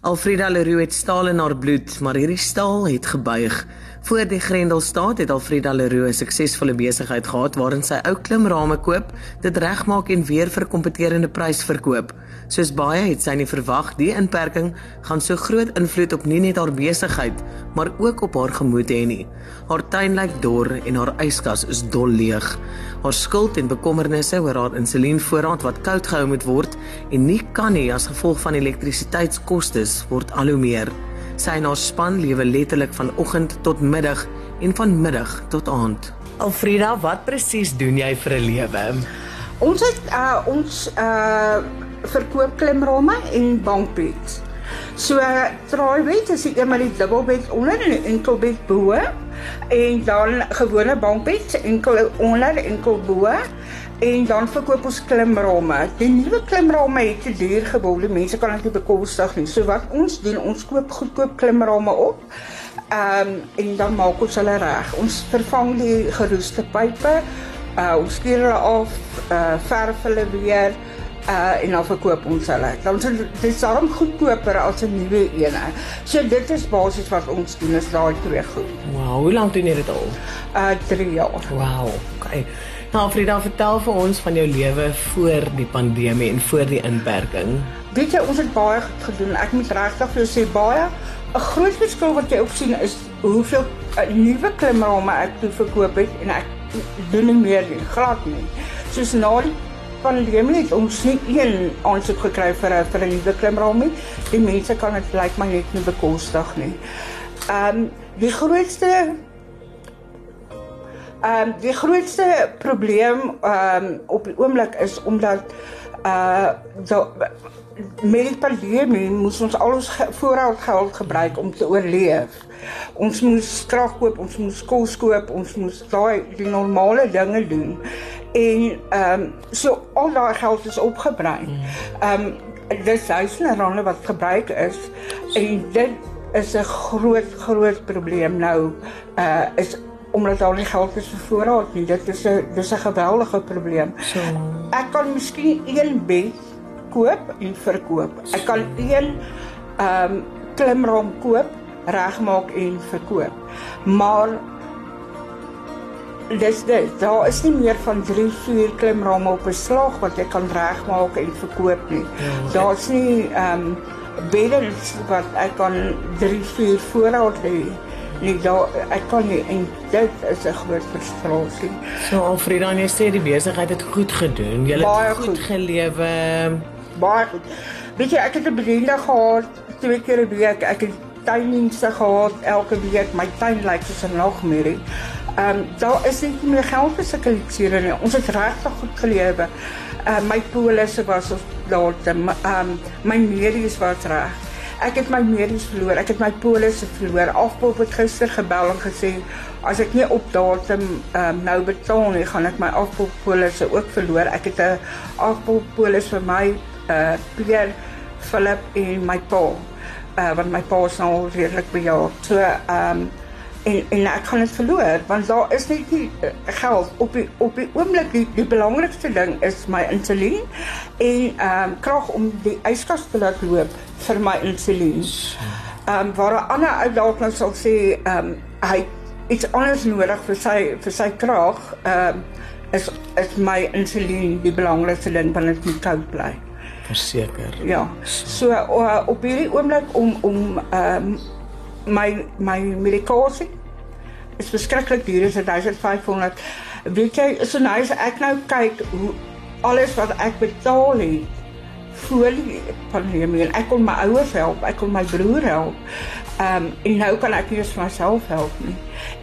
Alfreda Leroux het staal in haar bloed, maar hierdie staal het gebuig. Voor die Grendelstaat het Alfreda Leroux 'n suksesvolle besigheid gehad waarin sy ou klimrame koop, dit regmaak en weer vir 'n kompeterende prys verkoop. Soos baie het sy nie verwag die inperking gaan so groot invloed op nie net haar besigheid, maar ook op haar gemoed hê nie. Haar tuin lyk dor en haar yskas is dol leeg. Haar skuld en bekommernisse oor haar insulienvoorraad wat koud gehou moet word en nie kan nie as gevolg van elektrisiteitskoste word al hoe meer. Sy en haar span lewe letterlik van oggend tot middag en van middag tot aand. Alfrida, wat presies doen jy vir 'n lewe? Ons het uh ons uh verkoop klimrame en bankbed. So traaibed is ek eenmal die dubbelbed onder en 'n enkelbed bo en dan gewone bankbed enkel onder enkel bo en dan verkoop ons klimrame. Die nuwe klimrame het te duur geword. Mense kan dit nie bekostig nie. So wat ons doen, ons koop goedkoop klimrame op. Ehm um, en dan maak ons hulle reg. Ons vervang die geroeste pype. Uh ons skeer hulle af, uh verf hulle weer uh en dan verkoop ons hulle. Dan is dit daarom goedkoper as 'n nuwe een. So dit is basies wat ons doen is daai twee goed. Wow, hoe lank doen jy dit al? Uh 3 jaar. Wow. Okay. Nou Frida, vertel vir ons van jou lewe voor die pandemie en voor die inperking. Weet jy, ons het baie goed gedoen. Ek moet regtig vir jou sê baie 'n groot verskil wat jy ook sien is hoeveel uh, nuwe klimrame ek toe verkoop het en ek doen nie meer nie, glad nie. Soos na die pandemie het ons nie een aansoek gekry vir 'n vir 'n nuwe klimram nie. Die mense kan dit lyk like my net nie bekostig nie. Ehm um, die grootste Ehm um, die grootste probleem ehm um, op die oomblik is omdat uh so met die pandemie moes ons al ons voorraad geld gebruik om te oorleef. Ons moes krag koop, ons moes kos koop, ons moes daai die normale dinge doen. En ehm um, so al daai geld is opgebruik. Ehm um, dis duisende rande wat gebruik is en dit is 'n groot groot probleem nou uh is omdat daar nie geld is vir voorraad nie. Dit is 'n dis 'n geweldige probleem. So ek kan miskien een bed koop en verkoop. Ek kan een ehm um, klimram koop, regmaak en verkoop. Maar dis dit. Daar is nie meer van 3, 4 klimrame op 'n slag wat jy kan regmaak en verkoop nie. Ja, Daar's nie ehm um, beddens wat ek kan 3, 4 voorraad hê. Nee, daar ek kan nie en dit is 'n groot frustrasie. So Alfreda, jy sê die besigheid het goed gedoen. Jy het goed, goed gelewe. Baie goed. Weet jy, ek het 'n bediening gehad twee keer 'n week. Ek het tuindienste gehad elke week. My tuin lyk soos 'n nagmerrie. Ehm um, daar is nie meer geld vir sulke luksure nie. Ons het regtig goed gelewe. Ehm uh, my polisse was of daar, ehm um, my medies was reg. Ek het my medies verloor. Ek het my polisse verloor. Afpop het gister gebel en gesê as ek nie op datum um, nou betaal nie, gaan ek my afpop polisse ook verloor. Ek het 'n afpop polis vir my uh Pierre Philip en my pa. Uh want my pa is nou redelik bejaard. So um en en ek kan dit verloor want daar is net nie uh, geld op die op die oomblik die, die belangrikste ding is my insulien en ehm um, krag om die yskas te laat loop vir my insulien. Ehm um, waar 'n ander uitdaging sal sê ehm um, hy iets anders nodig vir sy vir sy krag ehm um, is is my insulien die belangrikste ding wanneer dit koud bly. Verseker. Ja. So uh, op hierdie oomblik om om ehm um, my my medikasie is verskriklik duur, is 1500. Weet jy, so nou as ek nou kyk hoe alles wat ek betaal het voor die pandemie en ek kon my ouers help, ek kon my broer help. Ehm um, en nou kan ek nie vir myself help nie.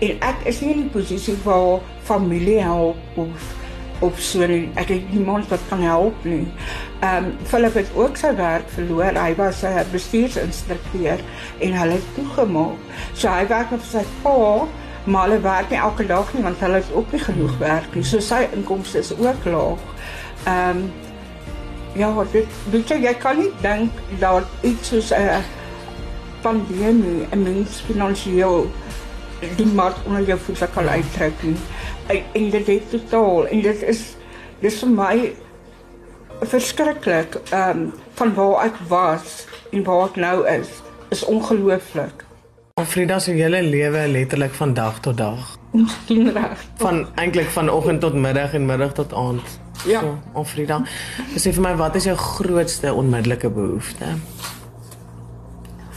En ek is nie in 'n posisie waar familie help of of so nie. Ek het niemand wat kan help nie. Ehm um, Philip het ook sy werk verloor. Hy was 'n bestuursinstrukteur en hulle het toegemaak. So hy werk met sy pa, maar hulle werk nie elke dag nie want hulle het ook nie genoeg werk nie. So sy inkomste is ook laag. Ehm um, ja, dit weet jy, jy kan nie dink dat iets soos 'n pandemie 'n mens finansiëel die mark onder jou voete kan uittrek nie en dit het totaal en dit is dis vir my verskriklik ehm um, van waar ek was en waar ek nou is, is ongelooflik. Alfreda se hele lewe letterlik van dag tot dag. Miskien reg. Van eintlik van oggend tot middag en middag tot aand. Ja. So, Alfreda, sê vir my wat is jou grootste onmiddellike behoefte?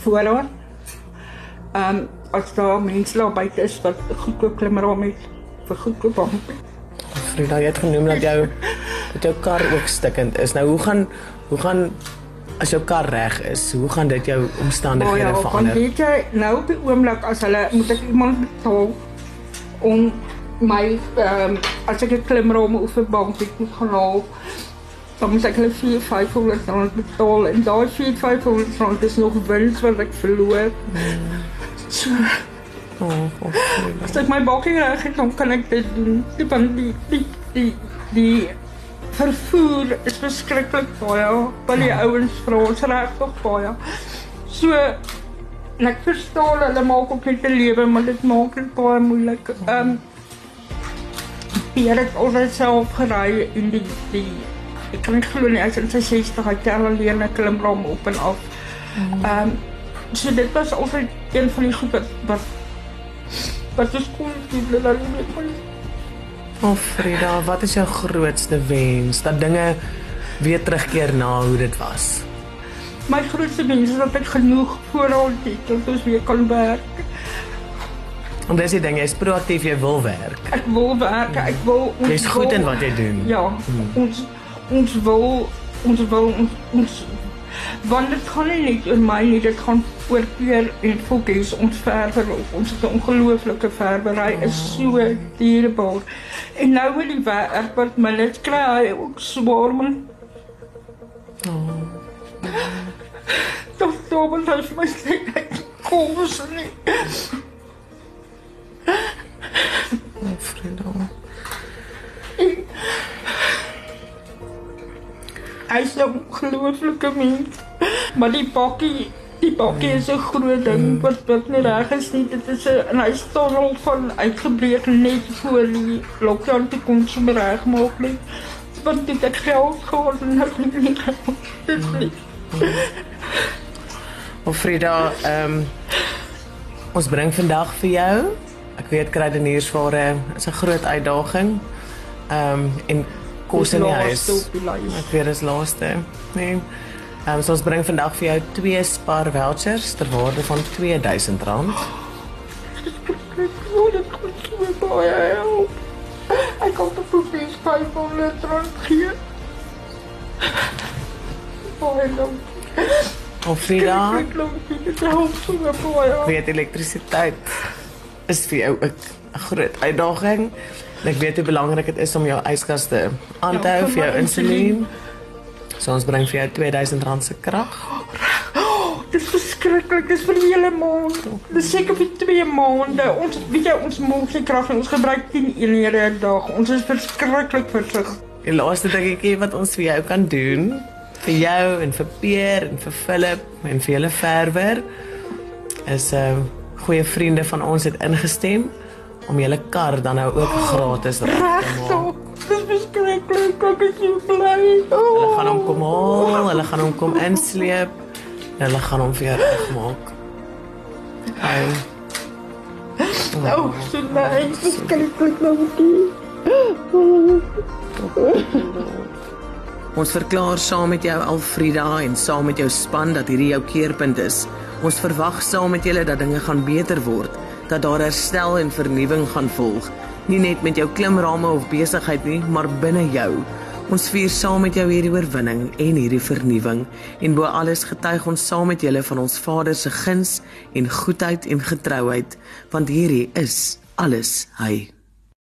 Vooraan. Ehm um, as daar mense daar buite is wat goedkoop klimraam het vir goedkoop bank. Alfreda, jy het genoem dat jou dat jou kar ook stikkend is. Nou hoe gaan hoe gaan as jou kar reg is, hoe gaan dit jou omstandighede Oh ja, want verander? weet jy, nou op die oomblik as hulle moet ek iemand betaal om my ehm um, as ek 'n klimraam of 'n bank het moet gaan haal. Dan moet ek hulle 4 500 rand betaal en daai 4 500 rand is nog wins wat ek verloor. So, Oh, Alfreda. as ek my bakkie reg het, dan kan ek dit doen. Die van die die die die vervoer is verskriklik baie. Wil die ouens vra ons regtig baie. So en ek verstaan hulle maak ook net 'n lewe, maar dit maak dit baie moeilik. Ehm um, Pierre het altyd self gery in die die ek kan nie glo nie, is in sy 60, hy tel alleen 'n klimraam op en af. Ehm um, so dit was altyd een van die goed wat wat wat is cool doen hulle met my. Alfreda, wat is jou grootste wens dat dinge weer terugkeer na hoe dit was? My grootste wens is dat ek genoeg voorraad het dat ons weer kan werk. En dis die ding, jy's proaktief, jy wil werk. Ek wil werk, ek wil ons Jy's goed wil- in wat jy doen. Ja, ons ons wil ons wil ons, ons want dit gaan nie net oor my nie, dit gaan oor Peer en Fokkies ons verwer op. Ons het 'n ongelooflike verwery, is so dierbaar. En nou met die werk wat my net kry, hy ook swaar man. Toch want hy vir my sê kom ons nie. Hy is 'n ongelooflike mens. Maar die bakkie, die bakkie is 'n groot ding wat wat nie reg is nie. Dit is 'n hy al van uitgebreek net voor die lockdown te kom so reg maak nie. Want dit het geld gehad en het nie geld. Dit is nie. Alfreda, ehm ons bring vandag vir jou. Ek weet kruideniersware is 'n groot uitdaging. Ehm en kos in die huis. Ek weet dis laaste. Nee. Ehm so ons bring vandag vir jou twee Spar vouchers ter waarde van R2000. Ek voel dit kom so baie help. Ek kan te probeer 500 rand gee. Baie dankie. Alfreda, Ek glo dit help so baie. weet elektrisiteit is vir jou 'n groot uitdaging. En ek weet hoe belangrik dit is om jou yskas te aan te Ja, hou vir jou insulien. So ons bring vir jou R2000 se krag. Dit is verskriklik, dit is vir die hele maand. Dit is seker vir 2 maande. Ons weet jy ons maak se krag en ons gebruik 10 eenhede 'n dag. Ons is verskriklik versig. Die laaste dingetjie wat ons vir jou kan doen vir jou en vir Peer en vir Philip en vir julle verwer is 'n uh, goeie vriende van ons het ingestem om julle kar dan nou ook gratis reg te maak. Regtig. Dit is verskriklik. Ek is so bly. Oh. Hulle gaan hom kom haal, hulle gaan hom kom insleep. Hulle gaan hom vir jou regmaak. Hy Oh, so nice. Verskriklik dankie. Ons verklaar saam met jou Alfrida en saam met jou span dat hierdie jou keerpunt is. Ons verwag saam met julle dat dinge gaan beter word, dat daar herstel en vernuwing gaan volg, nie net met jou klimrame of besigheid nie, maar binne jou. Ons vier saam met jou hierdie oorwinning en hierdie vernuwing en bo alles getuig ons saam met julle van ons Vader se guns en goedheid en getrouheid, want hierdie is alles hy.